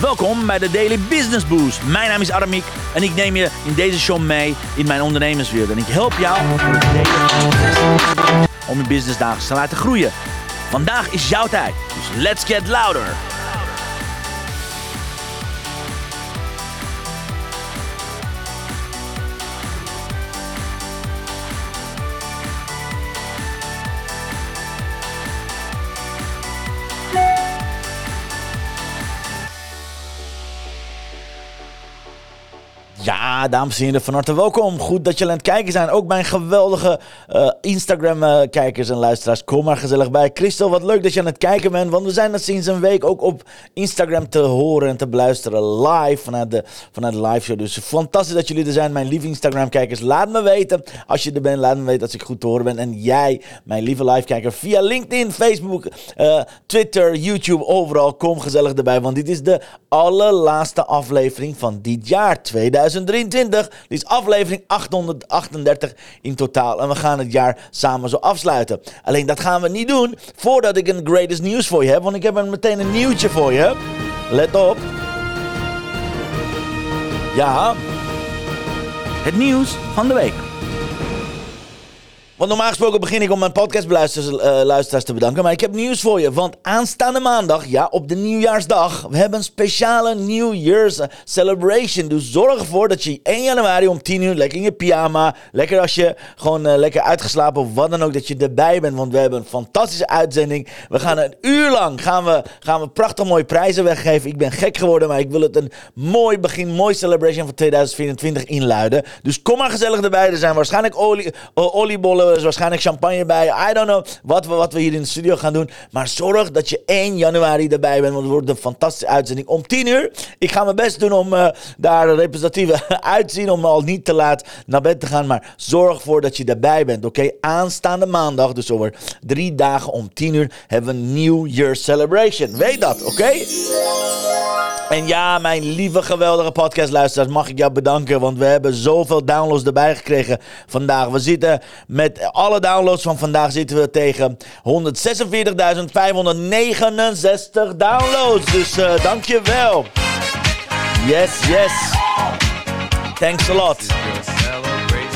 Welkom bij de Daily Business Boost. Mijn naam is Aramiek en ik neem je in deze show mee in mijn ondernemerswereld. En ik help jou om je business dagelijks te laten groeien. Vandaag is jouw tijd, dus let's get louder. Dames en heren, van harte welkom. Goed dat jullie aan het kijken zijn. Ook mijn geweldige uh, Instagram-kijkers en luisteraars. Kom maar gezellig bij. Christel, wat leuk dat je aan het kijken bent. Want we zijn er sinds een week ook op Instagram te horen en te beluisteren. Live vanuit de, vanuit de live show. Dus fantastisch dat jullie er zijn, mijn lieve Instagram-kijkers. Laat me weten als je er bent. Laat me weten als ik goed te horen ben. En jij, mijn lieve live-kijker, via LinkedIn, Facebook, uh, Twitter, YouTube, overal. Kom gezellig erbij. Want dit is de allerlaatste aflevering van dit jaar, 2020. 2023. Dit is aflevering 838 in totaal. En we gaan het jaar samen zo afsluiten. Alleen dat gaan we niet doen voordat ik een greatest news voor je heb. Want ik heb meteen een nieuwtje voor je. Let op. Ja. Het nieuws van de week. Want normaal gesproken begin ik om mijn podcastluisteraars uh, te bedanken. Maar ik heb nieuws voor je. Want aanstaande maandag, ja, op de nieuwjaarsdag, we hebben een speciale New Year's celebration. Dus zorg ervoor dat je 1 januari om 10 uur lekker in je pyjama, lekker als je gewoon uh, lekker uitgeslapen of wat dan ook, dat je erbij bent. Want we hebben een fantastische uitzending. We gaan een uur lang gaan we, gaan we prachtig mooie prijzen weggeven. Ik ben gek geworden, maar ik wil het een mooi begin, mooi celebration van 2024 inluiden. Dus kom maar gezellig erbij. Er zijn waarschijnlijk olie, oliebollen er is waarschijnlijk champagne bij. I don't know wat we, wat we hier in de studio gaan doen. Maar zorg dat je 1 januari erbij bent. Want het wordt een fantastische uitzending om 10 uur. Ik ga mijn best doen om uh, daar te zien. Om al niet te laat naar bed te gaan. Maar zorg ervoor dat je erbij bent. Oké, aanstaande maandag, dus over drie dagen om 10 uur, hebben we een New Year Celebration. Weet dat, oké? En ja, mijn lieve geweldige podcastluisteraars, mag ik jou bedanken. Want we hebben zoveel downloads erbij gekregen vandaag. We zitten met alle downloads van vandaag zitten we tegen 146.569 downloads. Dus uh, dankjewel. Yes, yes. Thanks a lot.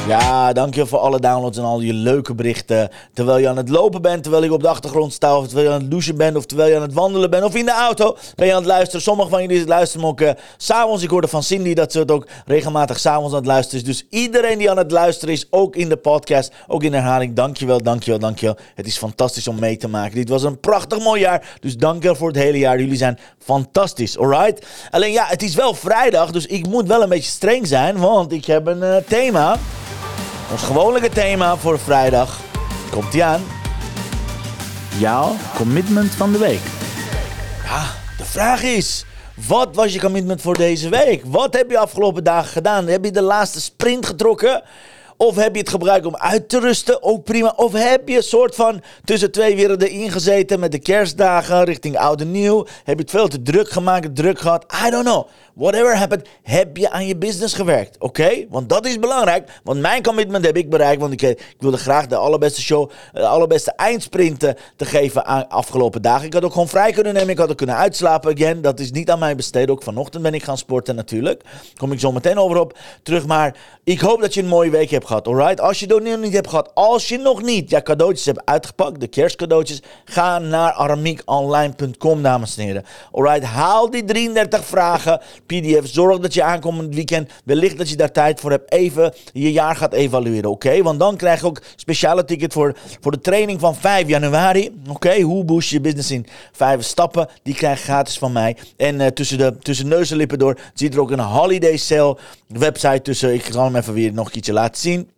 Ja, dankjewel voor alle downloads en al je leuke berichten. Terwijl je aan het lopen bent, terwijl ik op de achtergrond sta, of terwijl je aan het douchen bent, of terwijl je aan het wandelen bent, of in de auto ben je aan het luisteren. Sommigen van jullie luisteren ook uh, s'avonds. Ik hoorde van Cindy dat ze het ook regelmatig s'avonds aan het luisteren is. Dus iedereen die aan het luisteren is, ook in de podcast, ook in herhaling, dankjewel, dankjewel, dankjewel. Het is fantastisch om mee te maken. Dit was een prachtig mooi jaar, dus dankjewel voor het hele jaar. Jullie zijn fantastisch, alright? Alleen ja, het is wel vrijdag, dus ik moet wel een beetje streng zijn, want ik heb een uh, thema. Ons gewone thema voor vrijdag komt ie aan. Jouw commitment van de week. Ja, de vraag is... Wat was je commitment voor deze week? Wat heb je afgelopen dagen gedaan? Heb je de laatste sprint getrokken? Of heb je het gebruikt om uit te rusten? Ook prima. Of heb je een soort van tussen twee werelden ingezeten met de kerstdagen richting oude nieuw? Heb je het veel te druk gemaakt, druk gehad? I don't know. Whatever happened, heb je aan je business gewerkt. Oké? Want dat is belangrijk. Want mijn commitment heb ik bereikt. Want ik, eh, ik wilde graag de allerbeste show, de allerbeste eindsprinten te geven aan afgelopen dagen. Ik had ook gewoon vrij kunnen nemen. Ik had ook kunnen uitslapen. Again, dat is niet aan mij besteed. Ook vanochtend ben ik gaan sporten natuurlijk. Kom ik zo meteen over op terug. Maar ik hoop dat je een mooie week hebt gehad. Alright? Als je het nog niet hebt gehad. Als je nog niet ja, cadeautjes hebt uitgepakt. De kerstcadeautjes. Ga naar aramiekonline.com dames en heren. Alright? Haal die 33 vragen PDF. Zorg dat je aankomend weekend, wellicht dat je daar tijd voor hebt, even je jaar gaat evalueren. Oké? Want dan krijg je ook speciale ticket voor, voor de training van 5 januari. Oké? Hoe boost je business in vijf stappen? Die krijg je gratis van mij. En uh, tussen, de, tussen neus en lippen door ziet er ook een holiday sale website tussen. Ik ga hem even weer nog iets laten zien.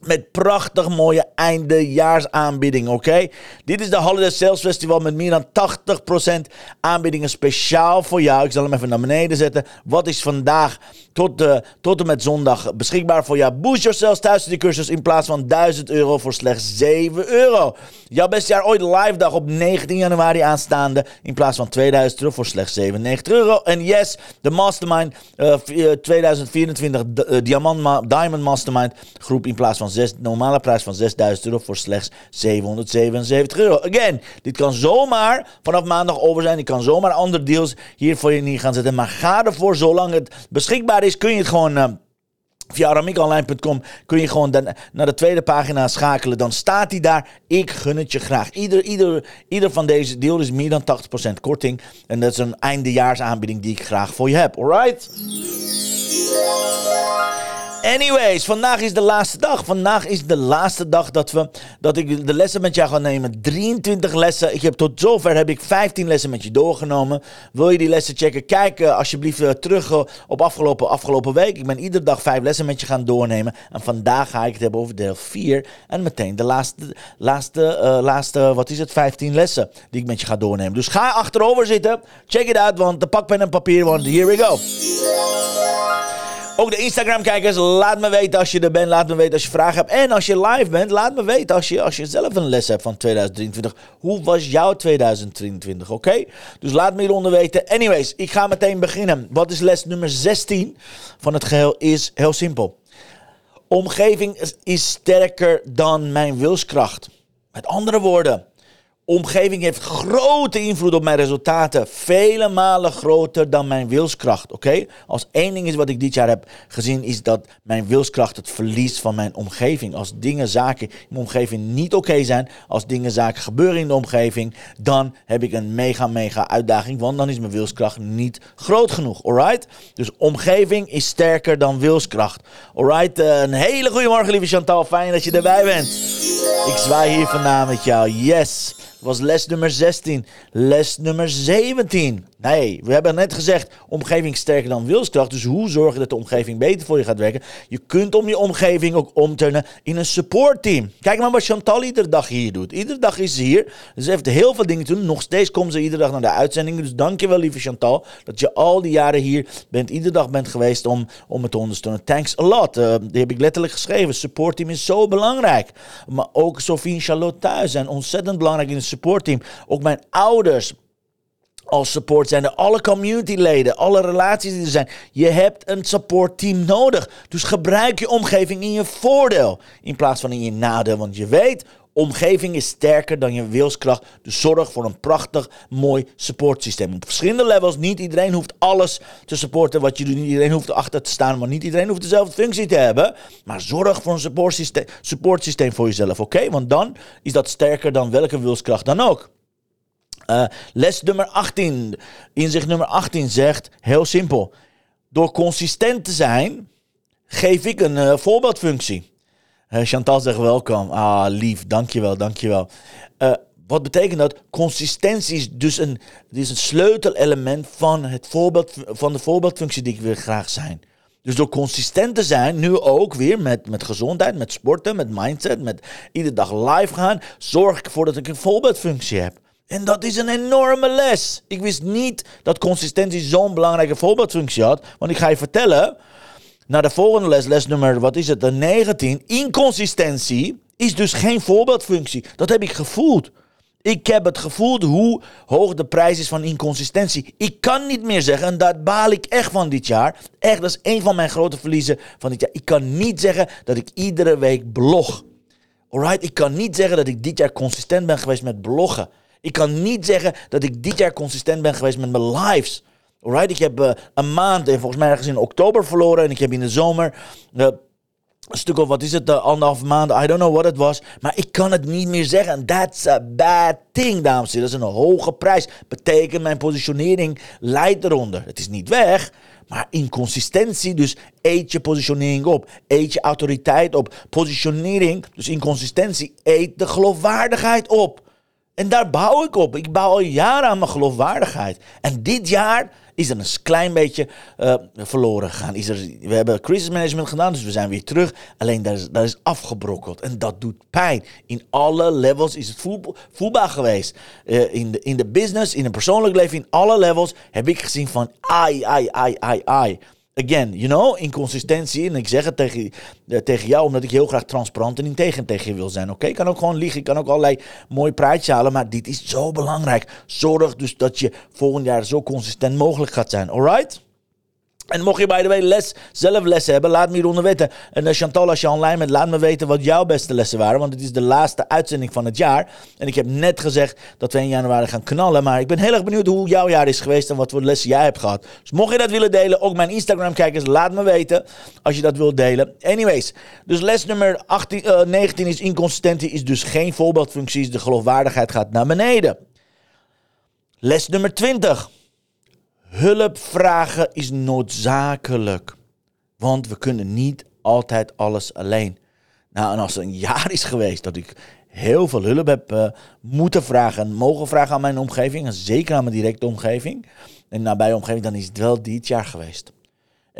Met prachtig mooie eindejaarsaanbiedingen, oké? Dit is de Holiday Sales Festival met meer dan 80% aanbiedingen speciaal voor jou. Ik zal hem even naar beneden zetten. Wat is vandaag tot, de, tot en met zondag beschikbaar voor jou? Boost Yourself thuis die cursus in plaats van 1000 euro voor slechts 7 euro. Jouw beste jaar ooit live dag op 19 januari aanstaande in plaats van 2000 euro voor slechts 97 euro. En yes, de Mastermind uh, 2024 uh, Diamant Diamond Mastermind groep in plaats van van 6, normale prijs van 6000 euro voor slechts 777 euro. Again, dit kan zomaar vanaf maandag over zijn. Ik kan zomaar andere deals hier voor je neer gaan zetten. Maar ga ervoor, zolang het beschikbaar is, kun je het gewoon... Uh, Via aramiekonline.com kun je gewoon naar de tweede pagina schakelen. Dan staat hij daar. Ik gun het je graag. Ieder, ieder, ieder van deze deal is meer dan 80% korting. En dat is een eindejaarsaanbieding die ik graag voor je heb. Alright? Anyways, vandaag is de laatste dag. Vandaag is de laatste dag dat, we, dat ik de lessen met jou ga nemen. 23 lessen. Ik heb tot zover heb ik 15 lessen met je doorgenomen. Wil je die lessen checken? Kijk uh, alsjeblieft uh, terug uh, op afgelopen, afgelopen week. Ik ben iedere dag 5 lessen met je gaan doornemen. En vandaag ga ik het hebben over deel 4. En meteen de laatste, laatste, laatste wat is het, 15 lessen die ik met je ga doornemen. Dus ga achterover zitten. Check it out, want de pak pen en papier, want here we go. Ook de Instagram-kijkers, laat me weten als je er bent. Laat me weten als je vragen hebt. En als je live bent, laat me weten als je, als je zelf een les hebt van 2023. Hoe was jouw 2023, oké? Dus laat me hieronder weten. Anyways, ik ga meteen beginnen. Wat is les nummer 16 van het geheel? Is heel simpel. Omgeving is sterker dan mijn wilskracht. Met andere woorden, omgeving heeft grote invloed op mijn resultaten. Vele malen groter dan mijn wilskracht. Oké? Als één ding is wat ik dit jaar heb gezien, is dat mijn wilskracht het verlies van mijn omgeving. Als dingen, zaken in mijn omgeving niet oké zijn, als dingen, zaken gebeuren in de omgeving, dan heb ik een mega, mega uitdaging. Want dan is mijn wilskracht niet groot genoeg. Alright? Dus omgeving is sterker dan wilskracht. Alright? Uh, een hele goede morgen, lieve Chantal. Fijn dat je erbij bent. Ik zwaai hier vandaan met jou. Yes was les nummer 16. Les nummer 17. Nee, we hebben net gezegd, omgeving sterker dan wilskracht. Dus hoe zorgen dat de omgeving beter voor je gaat werken? Je kunt om je omgeving ook omturnen in een supportteam. Kijk maar wat Chantal iedere dag hier doet. Iedere dag is ze hier. Ze heeft heel veel dingen te doen. Nog steeds komt ze iedere dag naar de uitzendingen. Dus dankjewel lieve Chantal, dat je al die jaren hier bent, iedere dag bent geweest om, om het te ondersteunen. Thanks a lot. Uh, die heb ik letterlijk geschreven. Supportteam is zo belangrijk. Maar ook Sophie en Charlotte thuis zijn ontzettend belangrijk in het supportteam. Ook mijn ouders als support zijn er alle communityleden, alle relaties die er zijn. Je hebt een supportteam nodig. Dus gebruik je omgeving in je voordeel in plaats van in je nadeel. Want je weet, omgeving is sterker dan je wilskracht. Dus zorg voor een prachtig, mooi supportsysteem. Op verschillende levels. Niet iedereen hoeft alles te supporten wat je doet. Niet iedereen hoeft erachter te staan. Maar niet iedereen hoeft dezelfde functie te hebben. Maar zorg voor een supportsysteem, supportsysteem voor jezelf. Oké? Want dan is dat sterker dan welke wilskracht dan ook. Uh, les nummer 18, inzicht nummer 18 zegt, heel simpel. Door consistent te zijn, geef ik een uh, voorbeeldfunctie. Uh, Chantal zegt welkom. Ah, lief, dankjewel, dankjewel. Wat betekent dat? Consistentie is dus een, is een sleutelelement van, het voorbeeld, van de voorbeeldfunctie die ik wil graag zijn. Dus door consistent te zijn, nu ook weer met, met gezondheid, met sporten, met mindset, met iedere dag live gaan, zorg ik ervoor dat ik een voorbeeldfunctie heb. En dat is een enorme les. Ik wist niet dat consistentie zo'n belangrijke voorbeeldfunctie had. Want ik ga je vertellen, naar de volgende les, les nummer, wat is het, de 19. Inconsistentie is dus geen voorbeeldfunctie. Dat heb ik gevoeld. Ik heb het gevoeld hoe hoog de prijs is van inconsistentie. Ik kan niet meer zeggen, en daar baal ik echt van dit jaar. Echt, dat is een van mijn grote verliezen van dit jaar. Ik kan niet zeggen dat ik iedere week blog. Alright, ik kan niet zeggen dat ik dit jaar consistent ben geweest met bloggen. Ik kan niet zeggen dat ik dit jaar consistent ben geweest met mijn lives. Alright, ik heb uh, een maand en volgens mij ergens in oktober verloren. En ik heb in de zomer uh, een stuk of wat is het, uh, anderhalf maand. I don't know what it was. Maar ik kan het niet meer zeggen. That's a bad thing, dames en heren. Dat is een hoge prijs. Betekent mijn positionering leidt eronder. Het is niet weg. Maar inconsistentie, dus eet je positionering op. Eet je autoriteit op. Positionering, dus inconsistentie, eet de geloofwaardigheid op. En daar bouw ik op. Ik bouw al jaren aan mijn geloofwaardigheid. En dit jaar is er een klein beetje uh, verloren gegaan. Is er, we hebben crisis management gedaan, dus we zijn weer terug. Alleen dat is, is afgebrokkeld. En dat doet pijn. In alle levels is het voel, voelbaar geweest. Uh, in, de, in de business, in het persoonlijk leven, in alle levels heb ik gezien van ai, ai, ai, ai, ai again, you know, inconsistentie. En ik zeg het tegen, uh, tegen jou omdat ik heel graag transparant en integer tegen je wil zijn. Oké, ik kan ook gewoon liegen, ik kan ook allerlei mooie praatjes halen, maar dit is zo belangrijk. Zorg dus dat je volgend jaar zo consistent mogelijk gaat zijn, alright? En mocht je bij de way les, zelf lessen hebben, laat me hieronder weten. En uh, Chantal, als je online bent, laat me weten wat jouw beste lessen waren. Want het is de laatste uitzending van het jaar. En ik heb net gezegd dat we in januari gaan knallen. Maar ik ben heel erg benieuwd hoe jouw jaar is geweest en wat voor lessen jij hebt gehad. Dus mocht je dat willen delen, ook mijn Instagram-kijkers, laat me weten als je dat wilt delen. Anyways, dus les nummer 18, uh, 19 is inconsistentie, is dus geen voorbeeldfunctie. De geloofwaardigheid gaat naar beneden. Les nummer 20. Hulp vragen is noodzakelijk. Want we kunnen niet altijd alles alleen. Nou, en als er een jaar is geweest dat ik heel veel hulp heb uh, moeten vragen en mogen vragen aan mijn omgeving, en zeker aan mijn directe omgeving en nabije omgeving, dan is het wel dit jaar geweest.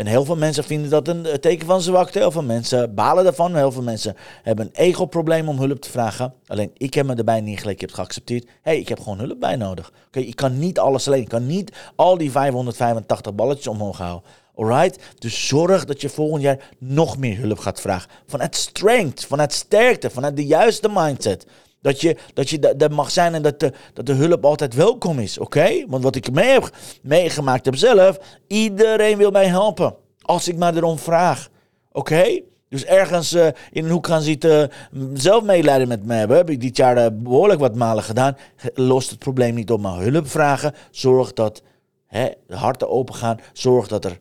En heel veel mensen vinden dat een teken van zwakte. Heel veel mensen balen daarvan. Heel veel mensen hebben een ego-probleem om hulp te vragen. Alleen ik heb me erbij neergelegd. Ik heb het geaccepteerd. Hé, hey, ik heb gewoon hulp bij nodig. Oké, ik kan niet alles alleen. Ik kan niet al die 585 balletjes omhoog houden. Alright? Dus zorg dat je volgend jaar nog meer hulp gaat vragen. Vanuit strength, vanuit sterkte, vanuit de juiste mindset. Dat je, dat je dat mag zijn en dat de, dat de hulp altijd welkom is, oké? Want wat ik mee heb, meegemaakt heb zelf, iedereen wil mij helpen. Als ik maar erom vraag, oké? Dus ergens uh, in een hoek gaan zitten, zelf medelijden met me hebben. Heb ik dit jaar uh, behoorlijk wat malen gedaan. Lost het probleem niet op, maar hulp vragen. Zorg dat hè, de harten open gaan. Zorg dat er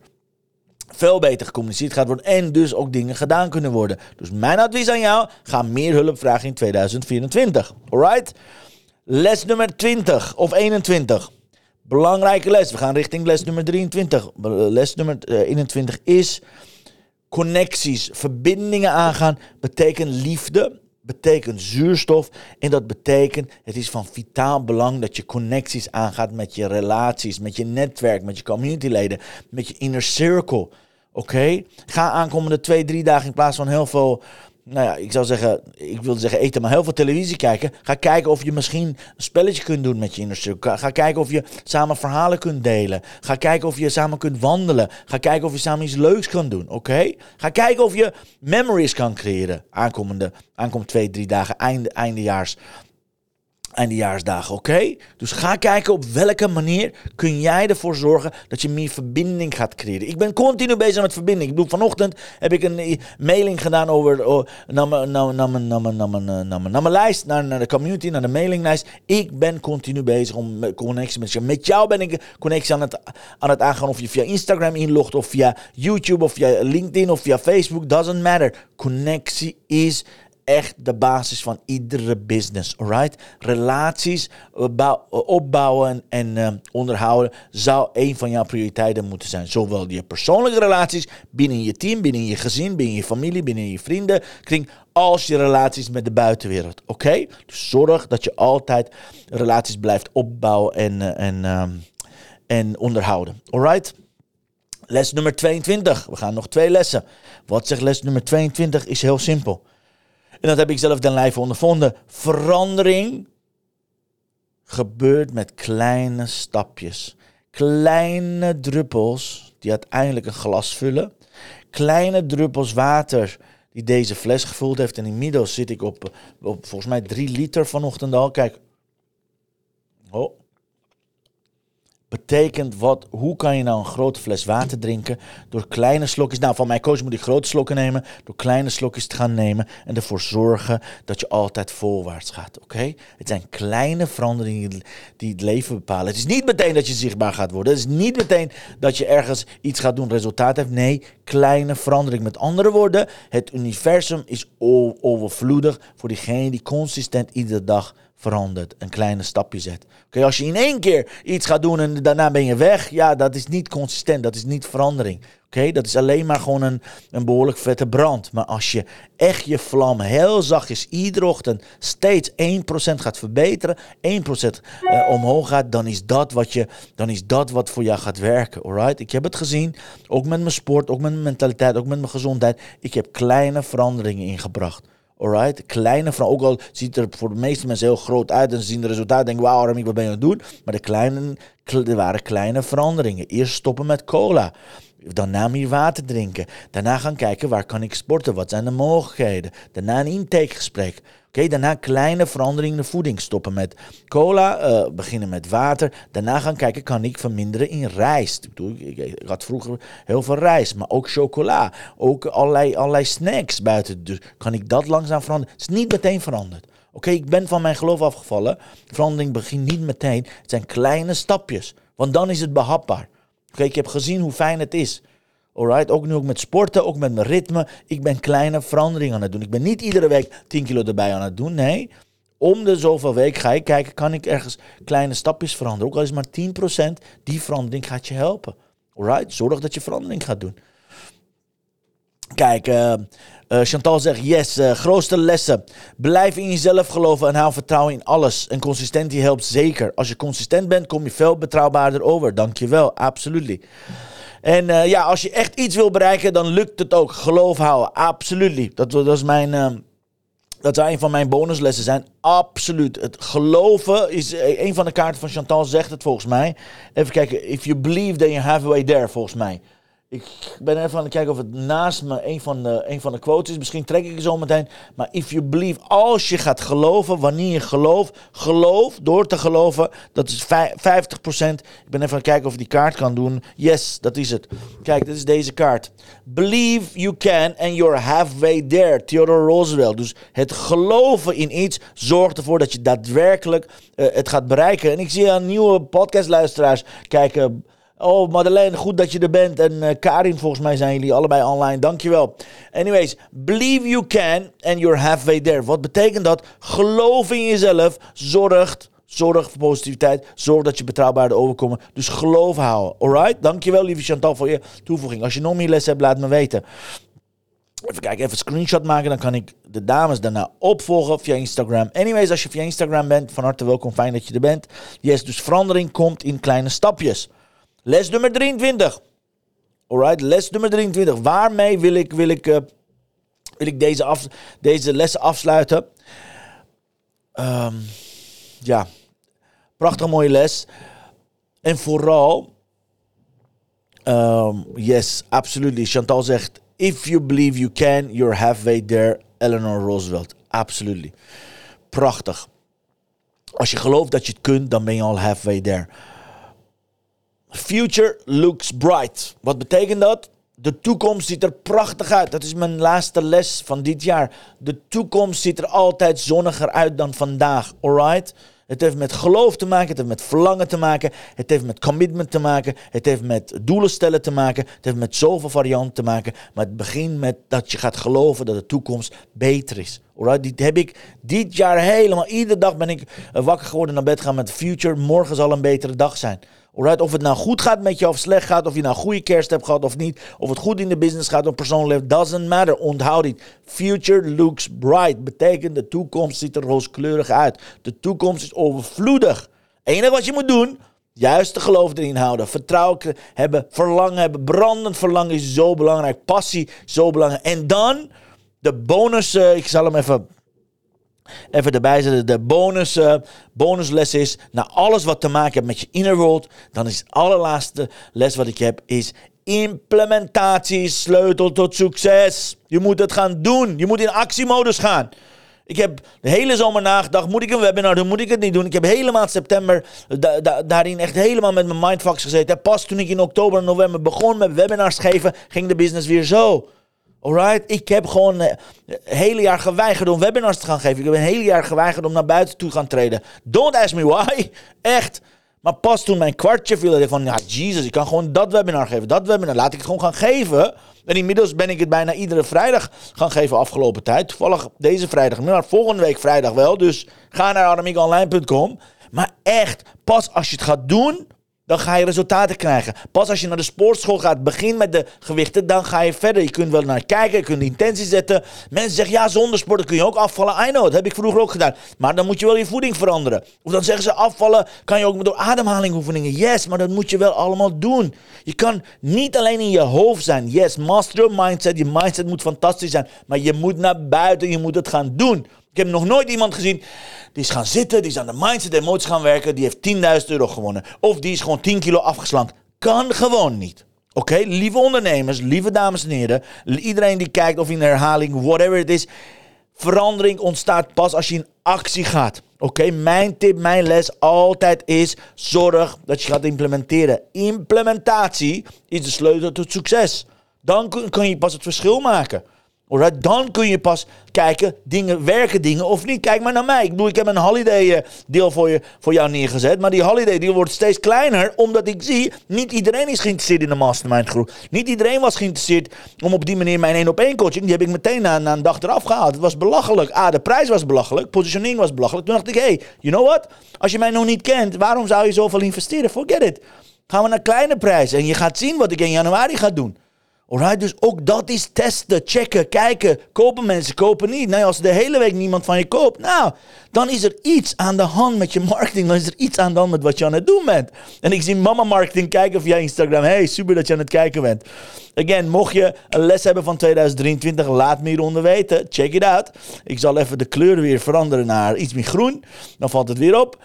veel beter gecommuniceerd gaat worden en dus ook dingen gedaan kunnen worden. Dus mijn advies aan jou, ga meer hulp vragen in 2024. Alright? Les nummer 20 of 21. Belangrijke les. We gaan richting les nummer 23. Les nummer 21 eh, is connecties, verbindingen aangaan. Betekent liefde, betekent zuurstof. En dat betekent, het is van vitaal belang dat je connecties aangaat met je relaties, met je netwerk, met je communityleden, met je inner circle. Oké? Ga aankomende twee, drie dagen in plaats van heel veel nou ja, ik zou zeggen, ik wilde zeggen eten, maar heel veel televisie kijken. Ga kijken of je misschien een spelletje kunt doen met je circle. Ga kijken of je samen verhalen kunt delen. Ga kijken of je samen kunt wandelen. Ga kijken of je samen iets leuks kan doen, oké? Ga kijken of je memories kan creëren aankomende, aankomende twee, drie dagen, einde, eindejaars eindejaarsdagen, oké? Dus ga kijken op welke manier kun jij ervoor zorgen dat je meer verbinding gaat creëren. Ik ben continu bezig met verbinding. Ik bedoel, vanochtend heb ik een mailing gedaan over, oh, naar mijn lijst, naar, naar de community, naar de mailinglijst. Ik ben continu bezig om connectie met je. Met jou ben ik connectie aan het, aan het aangaan of je via Instagram inlogt of via YouTube of via LinkedIn of via Facebook. Doesn't matter. Connectie is echt de basis van iedere business. Alright? Relaties opbouwen en uh, onderhouden zou een van jouw prioriteiten moeten zijn. Zowel je persoonlijke relaties binnen je team, binnen je gezin, binnen je familie, binnen je vrienden, kring, als je relaties met de buitenwereld. Oké? Dus zorg dat je altijd relaties blijft opbouwen en, en, en onderhouden. Alright? Les nummer 22. We gaan nog twee lessen. Wat zegt les nummer 22? Is heel simpel. En dat heb ik zelf ten lijve ondervonden. Verandering gebeurt met kleine stapjes. Kleine druppels die uiteindelijk een glas vullen. Kleine druppels water die deze fles gevuld heeft. En inmiddels zit ik op, op volgens mij drie liter vanochtend al. Kijk. Oh, betekent wat, hoe kan je nou een grote fles water drinken door kleine slokjes, nou van mijn coach moet ik grote slokken nemen, door kleine slokjes te gaan nemen en ervoor zorgen dat je altijd voorwaarts gaat, oké? Het zijn kleine veranderingen die het leven bepalen. Het is niet meteen dat je zichtbaar gaat worden, het is niet meteen dat je ergens iets gaat doen, resultaat heeft, nee, kleine verandering. Met andere woorden, het universum is overvloedig voor diegene die consistent iedere dag verandert, een kleine stapje zet. Oké, als je in één keer iets gaat doen en daarna ben je weg, ja, dat is niet consistent, dat is niet verandering. Oké, dat is alleen maar gewoon een, een behoorlijk vette brand. Maar als je echt je vlam heel zachtjes iedere ochtend steeds 1% gaat verbeteren, 1% uh, omhoog gaat, dan is, dat wat je, dan is dat wat voor jou gaat werken. Alright? Ik heb het gezien, ook met mijn sport, ook met mijn mentaliteit, ook met mijn gezondheid. Ik heb kleine veranderingen ingebracht. Alright? Kleine vrouw. Ook al ziet er voor de meeste mensen heel groot uit en ze zien de resultaten. Denken, wauw, Remy, wat ben je aan het doen? Maar de kleine, er waren kleine veranderingen. Eerst stoppen met cola. Daarna meer water drinken. Daarna gaan kijken waar kan ik sporten. Wat zijn de mogelijkheden? Daarna een intakegesprek. Oké, daarna kleine veranderingen in de voeding. Stoppen met cola, uh, beginnen met water. Daarna gaan kijken, kan ik verminderen in rijst? Ik, bedoel, ik, ik, had vroeger heel veel rijst, maar ook chocola. Ook allerlei, allerlei snacks buiten. Dus kan ik dat langzaam veranderen? Het is niet meteen veranderd. Oké, ik ben van mijn geloof afgevallen. Verandering begint niet meteen. Het zijn kleine stapjes. Want dan is het behapbaar. Oké, ik heb gezien hoe fijn het is. Alright, ook nu ook met sporten, ook met mijn ritme. Ik ben kleine veranderingen aan het doen. Ik ben niet iedere week 10 kilo erbij aan het doen. Nee, om de zoveel week ga ik kijken, kan ik ergens kleine stapjes veranderen. Ook al is maar 10%, die verandering gaat je helpen. Alright, zorg dat je verandering gaat doen. Kijk, uh, Chantal zegt, yes, uh, grootste lessen. Blijf in jezelf geloven en hou vertrouwen in alles. En consistentie helpt zeker. Als je consistent bent, kom je veel betrouwbaarder over. Dankjewel, absoluut. En uh, ja, als je echt iets wil bereiken, dan lukt het ook. Geloof houden, absoluut. Dat, dat mijn... Uh, dat zou een van mijn bonuslessen zijn. Absoluut. Het geloven is een van de kaarten van Chantal zegt het volgens mij. Even kijken. If you believe, then you have a way there, volgens mij. Ik ben even aan het kijken of het naast me een van, de, een van de quotes is. Misschien trek ik het zo meteen. Maar if you believe, als je gaat geloven, wanneer je gelooft, geloof door te geloven, dat is 50%. Ik ben even aan het kijken of ik die kaart kan doen. Yes, dat is het. Kijk, dit is deze kaart. Believe you can and you're halfway there. Theodore Roosevelt. Dus het geloven in iets zorgt ervoor dat je daadwerkelijk uh, het gaat bereiken. En ik zie aan nieuwe podcastluisteraars kijken. Oh, Madeleine, goed dat je er bent. En uh, Karin, volgens mij zijn jullie allebei online. Dankjewel. Anyways, believe you can and you're halfway there. Wat betekent dat? Geloof in jezelf zorgt, zorg voor positiviteit. Zorg dat je betrouwbaarder overkomt. Dus geloof houden. Alright? Dankjewel, lieve Chantal, voor je toevoeging. Als je nog meer les hebt, laat me weten. Even kijken, even een screenshot maken. Dan kan ik de dames daarna opvolgen via Instagram. Anyways, als je via Instagram bent, van harte welkom. Fijn dat je er bent. Yes, dus verandering komt in kleine stapjes. Les nummer 23. Alright, les nummer 23. Waarmee wil ik, wil ik, uh, wil ik deze, af, deze lessen afsluiten? Um, ja, prachtig mooie les. En vooral, um, yes, absoluut. Chantal zegt, if you believe you can, you're halfway there. Eleanor Roosevelt, absoluut. Prachtig. Als je gelooft dat je het kunt, dan ben je al halfway there. Future looks bright. Wat betekent dat? De toekomst ziet er prachtig uit. Dat is mijn laatste les van dit jaar. De toekomst ziet er altijd zonniger uit dan vandaag. Alright? Het heeft met geloof te maken, het heeft met verlangen te maken, het heeft met commitment te maken, het heeft met doelen stellen te maken, het heeft met zoveel varianten te maken. Maar het begint met dat je gaat geloven dat de toekomst beter is. Alright? Dit heb ik dit jaar helemaal, iedere dag ben ik wakker geworden naar bed gaan met future. Morgen zal een betere dag zijn. Alright, of het nou goed gaat met je of slecht gaat, of je nou goede kerst hebt gehad of niet, of het goed in de business gaat of persoonlijk leven, doesn't matter. Onthoud dit. Future looks bright. Betekent de toekomst ziet er rooskleurig uit. De toekomst is overvloedig. Enige wat je moet doen, juist de geloof erin houden. Vertrouwen hebben, verlangen hebben. Brandend verlangen is zo belangrijk. Passie zo belangrijk. En dan de bonus, uh, ik zal hem even even erbij zetten. De bonus, uh, bonusles is, na alles wat te maken heeft met je inner world, dan is het allerlaatste les wat ik heb, is implementatie sleutel tot succes. Je moet het gaan doen. Je moet in actiemodus gaan. Ik heb de hele zomer nagedacht, moet ik een webinar doen, moet ik het niet doen? Ik heb helemaal september daarin echt helemaal met mijn mindfucks gezeten. Pas toen ik in oktober en november begon met webinars geven, ging de business weer zo. Alright? Ik heb gewoon eh, hele jaar geweigerd om webinars te gaan geven. Ik heb een hele jaar geweigerd om naar buiten toe te gaan treden. Don't ask me why. Echt. Maar pas toen mijn kwartje viel, dacht ik van, ja, Jesus, ik kan gewoon dat webinar geven. Dat webinar, laat ik het gewoon gaan geven. En inmiddels ben ik het bijna iedere vrijdag gaan geven afgelopen tijd. Toevallig deze vrijdag, maar volgende week vrijdag wel. Dus ga naar adamiekonline.com. Maar echt, pas als je het gaat doen, dan ga je resultaten krijgen. Pas als je naar de sportschool gaat, begin met de gewichten, dan ga je verder. Je kunt wel naar kijken, je kunt de intentie zetten. Mensen zeggen, ja, zonder sporten kun je ook afvallen. I know, dat heb ik vroeger ook gedaan. Maar dan moet je wel je voeding veranderen. Of dan zeggen ze, afvallen kan je ook door ademhalingoefeningen. Yes, maar dat moet je wel allemaal doen. Je kan niet alleen in je hoofd zijn. Yes, master your mindset. Je mindset moet fantastisch zijn. Maar je moet naar buiten, je moet het gaan doen. Ik heb nog nooit iemand gezien die is gaan zitten, die is aan de mindset emoties gaan werken, die heeft 10.000 euro gewonnen. Of die is gewoon 10 kilo afgeslankt. Kan gewoon niet. Oké, lieve ondernemers, lieve dames en heren, iedereen die kijkt of in herhaling, whatever het is. Verandering ontstaat pas als je in actie gaat. Oké, mijn tip, mijn les altijd is: zorg dat je gaat implementeren. Implementatie is de sleutel tot succes. Dan kun je pas het verschil maken. Alright, dan kun je pas kijken, dingen, werken dingen of niet. Kijk maar naar mij. Ik bedoel, ik heb een holiday eh, deel voor, je, voor jou neergezet. Maar die holiday deal wordt steeds kleiner. Omdat ik zie, niet iedereen is geïnteresseerd in de mastermind groep. Niet iedereen was geïnteresseerd om op die manier mijn één op één coaching. Die heb ik meteen na, een dag eraf gehaald. Het was belachelijk. Ah, de prijs was belachelijk. Positioning was belachelijk. Toen dacht ik, hey, you know what? Als je mij nog niet kent, waarom zou je zoveel investeren? Forget it. Gaan we naar kleine prijzen. En je gaat zien wat ik in januari ga doen. Alright, dus ook dat is testen, checken, kijken. Kopen mensen, kopen niet. Nee, als de hele week niemand van je koopt, nou, dan is er iets aan de hand met je marketing. Dan is er iets aan de hand met wat je aan het doen bent. En ik zie mama marketing kijken via Instagram. Hey, super dat je aan het kijken bent. Again, mocht je een les hebben van 2023, laat me hieronder weten. Check it out. Ik zal even de kleur weer veranderen naar iets meer groen. Dan valt het weer op.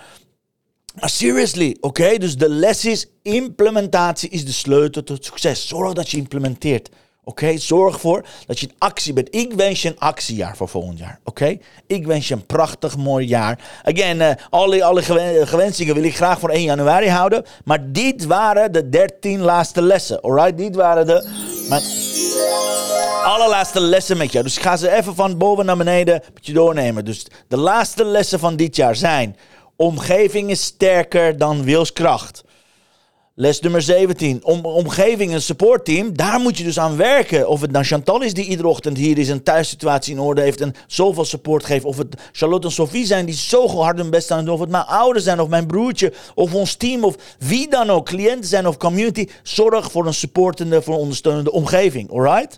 Maar seriously, oké? Dus de les is, implementatie is de sleutel tot succes. Zorg dat je implementeert. Oké, zorg ervoor dat je actie bent. Ik wens je een actiejaar voor volgend jaar. Oké, ik wens je een prachtig mooi jaar. Again, uh, alle, alle gewensingen wil ik graag voor 1 januari houden. Maar dit waren de 13 laatste lessen. Alright, dit waren de mijn allerlaatste lessen met jou. Dus ik ga ze even van boven naar beneden met je doornemen. Dus de laatste lessen van dit jaar zijn. Omgeving is sterker dan wilskracht. Les nummer 17. Om, omgeving, een supportteam, daar moet je dus aan werken. Of het nou Chantal is die iedere ochtend hier is, een thuissituatie in orde heeft en zoveel support geeft. Of het Charlotte en Sophie zijn die zo hard hun best aan het doen. Of het mijn ouders zijn, of mijn broertje, of ons team, of wie dan ook. Cliënten zijn of community. Zorg voor een supportende, voor een ondersteunende omgeving. Alright?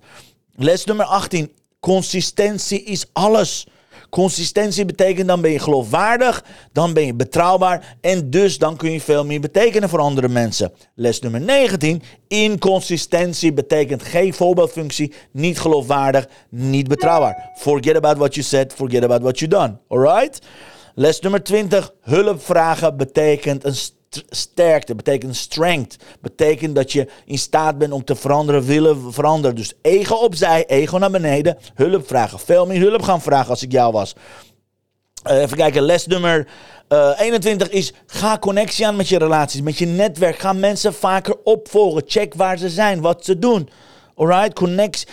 Les nummer 18. Consistentie is alles. Consistentie betekent dan ben je geloofwaardig, dan ben je betrouwbaar en dus dan kun je veel meer betekenen voor andere mensen. Les nummer 19. Inconsistentie betekent geen voorbeeldfunctie, niet geloofwaardig, niet betrouwbaar. Forget about what you said, forget about what you done. Alright? Les nummer 20. Hulp vragen betekent een sterkte, betekent strength. Betekent dat je in staat bent om te veranderen, willen veranderen. Dus ego opzij, ego naar beneden. Hulp vragen. Veel meer hulp gaan vragen als ik jou was. Uh, even kijken, les nummer uh, eh, 21 is: ga connectie aan met je relaties, met je netwerk. Ga mensen vaker opvolgen. Check waar ze zijn, wat ze doen. Alright, connect.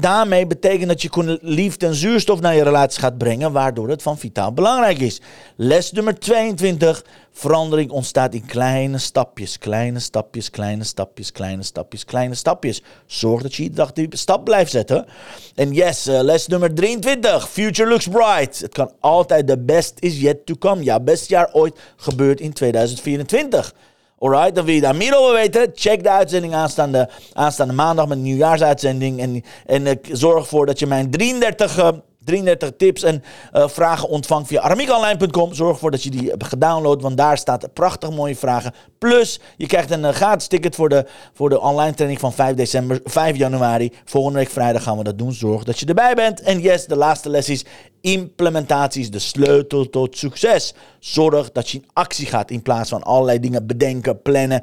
daarmee betekent dat je liefde en zuurstof naar je relatie gaat brengen, waardoor het van vitaal belangrijk is. Les nummer 22. Verandering ontstaat in kleine stapjes, kleine stapjes, kleine stapjes, kleine stapjes, kleine stapjes. Zorg dat je iedere dag die stap blijft zetten. En yes, uh, les nummer 23. Future looks bright. Het kan altijd, the best is yet to come. Ja, best jaar ooit gebeurt in 2024. Alright, dan wil je daar meer weten. Check de uitzending aanstaande, aanstaande maandag met een nieuwjaarsuitzending. En, en ik zorg ervoor dat je mijn 33 33 tips en uh, vragen ontvangt via aramiekonline.com. Zorg ervoor dat je die hebt gedownload, want daar staat prachtig mooie vragen. Plus, je krijgt een uh, gratis ticket voor de, voor de online training van 5, december, 5 januari. Volgende week vrijdag gaan we dat doen. Zorg dat je erbij bent. En yes, de laatste les is implementatie is de sleutel tot succes. Zorg dat je in actie gaat in plaats van allerlei dingen bedenken, plannen.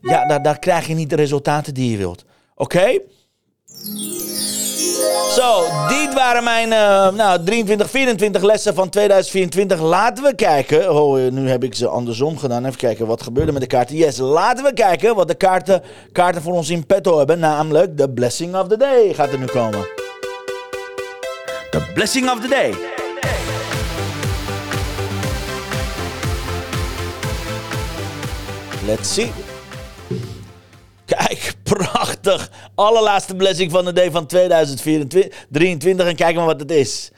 Ja, daar, daar krijg je niet de resultaten die je wilt. Oké? Zo, dit waren mijn uh, nou, 23, 24 lessen van 2024. Laten we kijken. Oh, nu heb ik ze andersom gedaan. Even kijken wat gebeurde met de kaarten. Yes, laten we kijken wat de kaarten, kaarten voor ons in petto hebben. Namelijk de Blessing of the Day gaat er nu komen. De Blessing of the Day. Let's see. Prachtig. Allerlaatste blessing van de day van 2023. En kijk maar wat het is.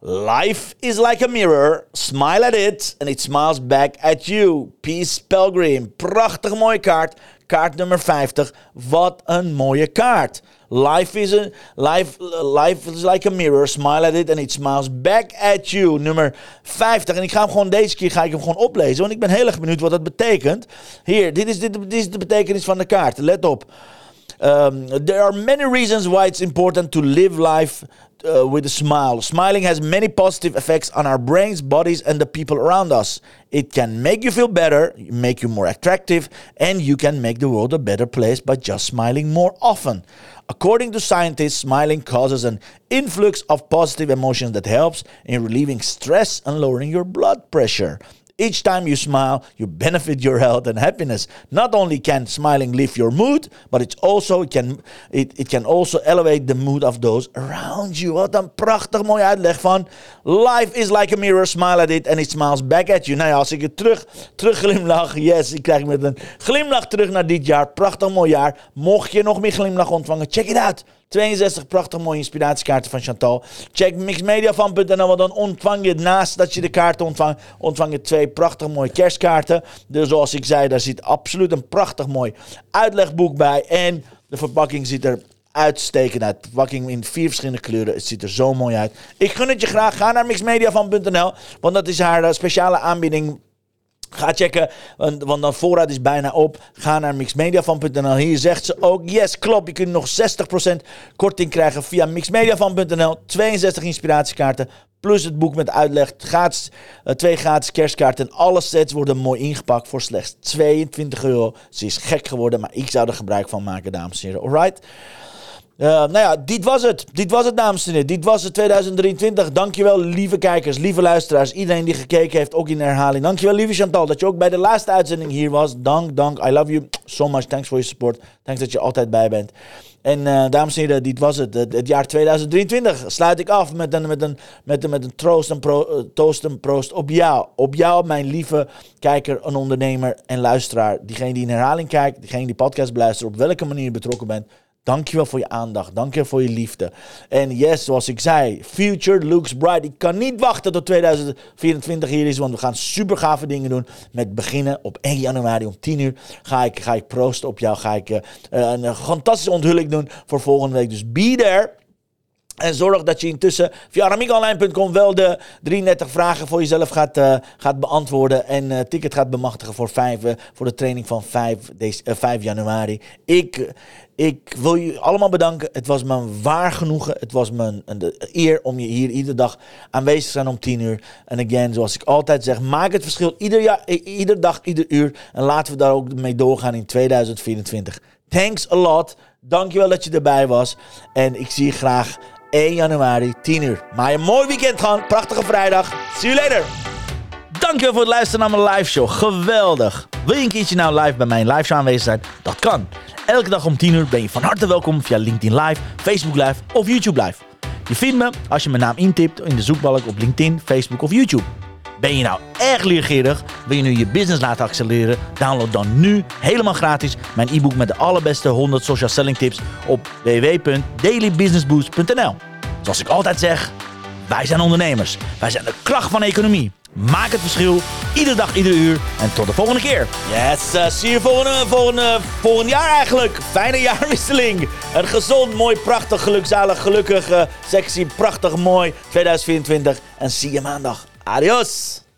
Life is like a mirror. Smile at it and it smiles back at you. Peace Pilgrim. Prachtig mooie kaart. Kaart nummer 50. Wat een mooie kaart. Life is, a, life, life is like a mirror. Smile at it and it smiles back at you. Nummer 50. En ik ga hem gewoon deze keer ga ik hem gewoon oplezen. Want ik ben heel erg benieuwd wat dat betekent. Hier, dit is, dit is de betekenis van de kaart. Let op. Um, there are many reasons why it's important to live life uh, with a smile. Smiling has many positive effects on our brains, bodies, and the people around us. It can make you feel better, make you more attractive, and you can make the world a better place by just smiling more often. According to scientists, smiling causes an influx of positive emotions that helps in relieving stress and lowering your blood pressure. Each time you smile, you benefit your health and happiness. Not only can smiling lift your mood, but it's also it can it, it can also elevate the mood of those around you. Wat een prachtig mooi uitleg van life is like a mirror. Smile at it and it smiles back at you. Nou ja, als ik het terug, terug glimlach, yes, ik krijg met een glimlach terug naar dit jaar. Prachtig mooi jaar. Mocht je nog meer glimlach ontvangen, check it out. 62 prachtig mooie inspiratiekaarten van Chantal. Check mixmediafan.nl, want dan ontvang je naast dat je de kaarten ontvangt, ontvang je twee prachtig mooie kerstkaarten. Dus zoals ik zei, daar zit absoluut een prachtig mooi uitlegboek bij. En de verpakking ziet er uitstekend uit. Verpakking in vier verschillende kleuren. Het ziet er zo mooi uit. Ik gun het je graag. Ga naar mixmediafan.nl, want dat is haar eh, speciale aanbieding Ga checken, want, dan voorraad is bijna op. Ga naar mixmediafan.nl. Hier zegt ze ook, yes, klopt. Je kunt nog 60% korting krijgen via mixmediafan.nl. 62 inspiratiekaarten, plus het boek met uitleg. Gratis, uh, twee gratis kerstkaarten. En alle sets worden mooi ingepakt voor slechts 22 euro. Ze is gek geworden, maar ik zou er gebruik van maken, dames en heren. Alright? Uh, nou ja, dit was het. Dit was het, dames en heren. Dit was het 2023. Dankjewel, lieve kijkers, lieve luisteraars. Iedereen die gekeken heeft, ook in herhaling. Dankjewel, lieve Chantal, dat je ook bij de laatste uitzending hier was. Dank, dank. I love you so much. Thanks for your support. Thanks dat je altijd bij bent. En uh, dames en heren, dit was het. het. jaar 2023 sluit ik af met een, met een, met een, met een troost en pro, uh, toast en proost op jou. Op jou, mijn lieve kijker, een ondernemer en luisteraar. Diegene die in herhaling kijkt, diegene die podcast beluistert, op welke manier betrokken bent. Dankjewel voor je aandacht. Dankjewel voor je liefde. En yes, zoals ik zei, future looks bright. Ik kan niet wachten tot 2024 hier is, want we gaan super gave dingen doen. Met beginnen op 1 januari om 10 uur ga ik, ga ik proosten op jou. Ga ik uh, een fantastische onthulling doen voor volgende week. Dus be there. En zorg dat je intussen via aramiekonline.com wel de 33 vragen voor jezelf gaat, uh, gaat beantwoorden. En uh, ticket gaat bemachtigen voor, 5, uh, voor de training van 5, deze, 5 januari. Ik, ik wil je allemaal bedanken. Het was me waar genoegen. Het was me een, een eer om je hier iedere dag aanwezig te zijn om 10 uur. En again, zoals ik altijd zeg, maak het verschil ieder, jaar, ieder dag, ieder uur. En laten we daar ook mee doorgaan in 2024. Thanks a lot. Dankjewel dat je erbij was. En ik zie je graag 1 januari, 10 uur. Maar een mooi weekend gaan. Prachtige vrijdag. See you later. Dankjewel voor het luisteren naar mijn live show. Geweldig. Wil je een keertje nou live bij mijn live show aanwezig zijn? Dat kan. Elke dag om 10 uur ben je van harte welkom via LinkedIn Live, Facebook Live of YouTube Live. Je vindt me als je mijn naam intipt in de zoekbalk op LinkedIn, Facebook of YouTube. Ben je nou erg leergierig? Wil je nu je business laten accelereren? Download dan nu helemaal gratis mijn e-book met de allerbeste 100 social selling tips op www.dailybusinessboost.nl. Zoals ik altijd zeg, wij zijn ondernemers. Wij zijn de kracht van economie. Maak het verschil, iedere dag, ieder uur. En tot de volgende keer. Yes, uh, zie je volgende, volgende, volgend jaar eigenlijk. Fijne jaarwisseling. Een gezond, mooi, prachtig, gelukzalig, gelukkig, uh, sexy, prachtig, mooi 2024. En zie je maandag. Adiós!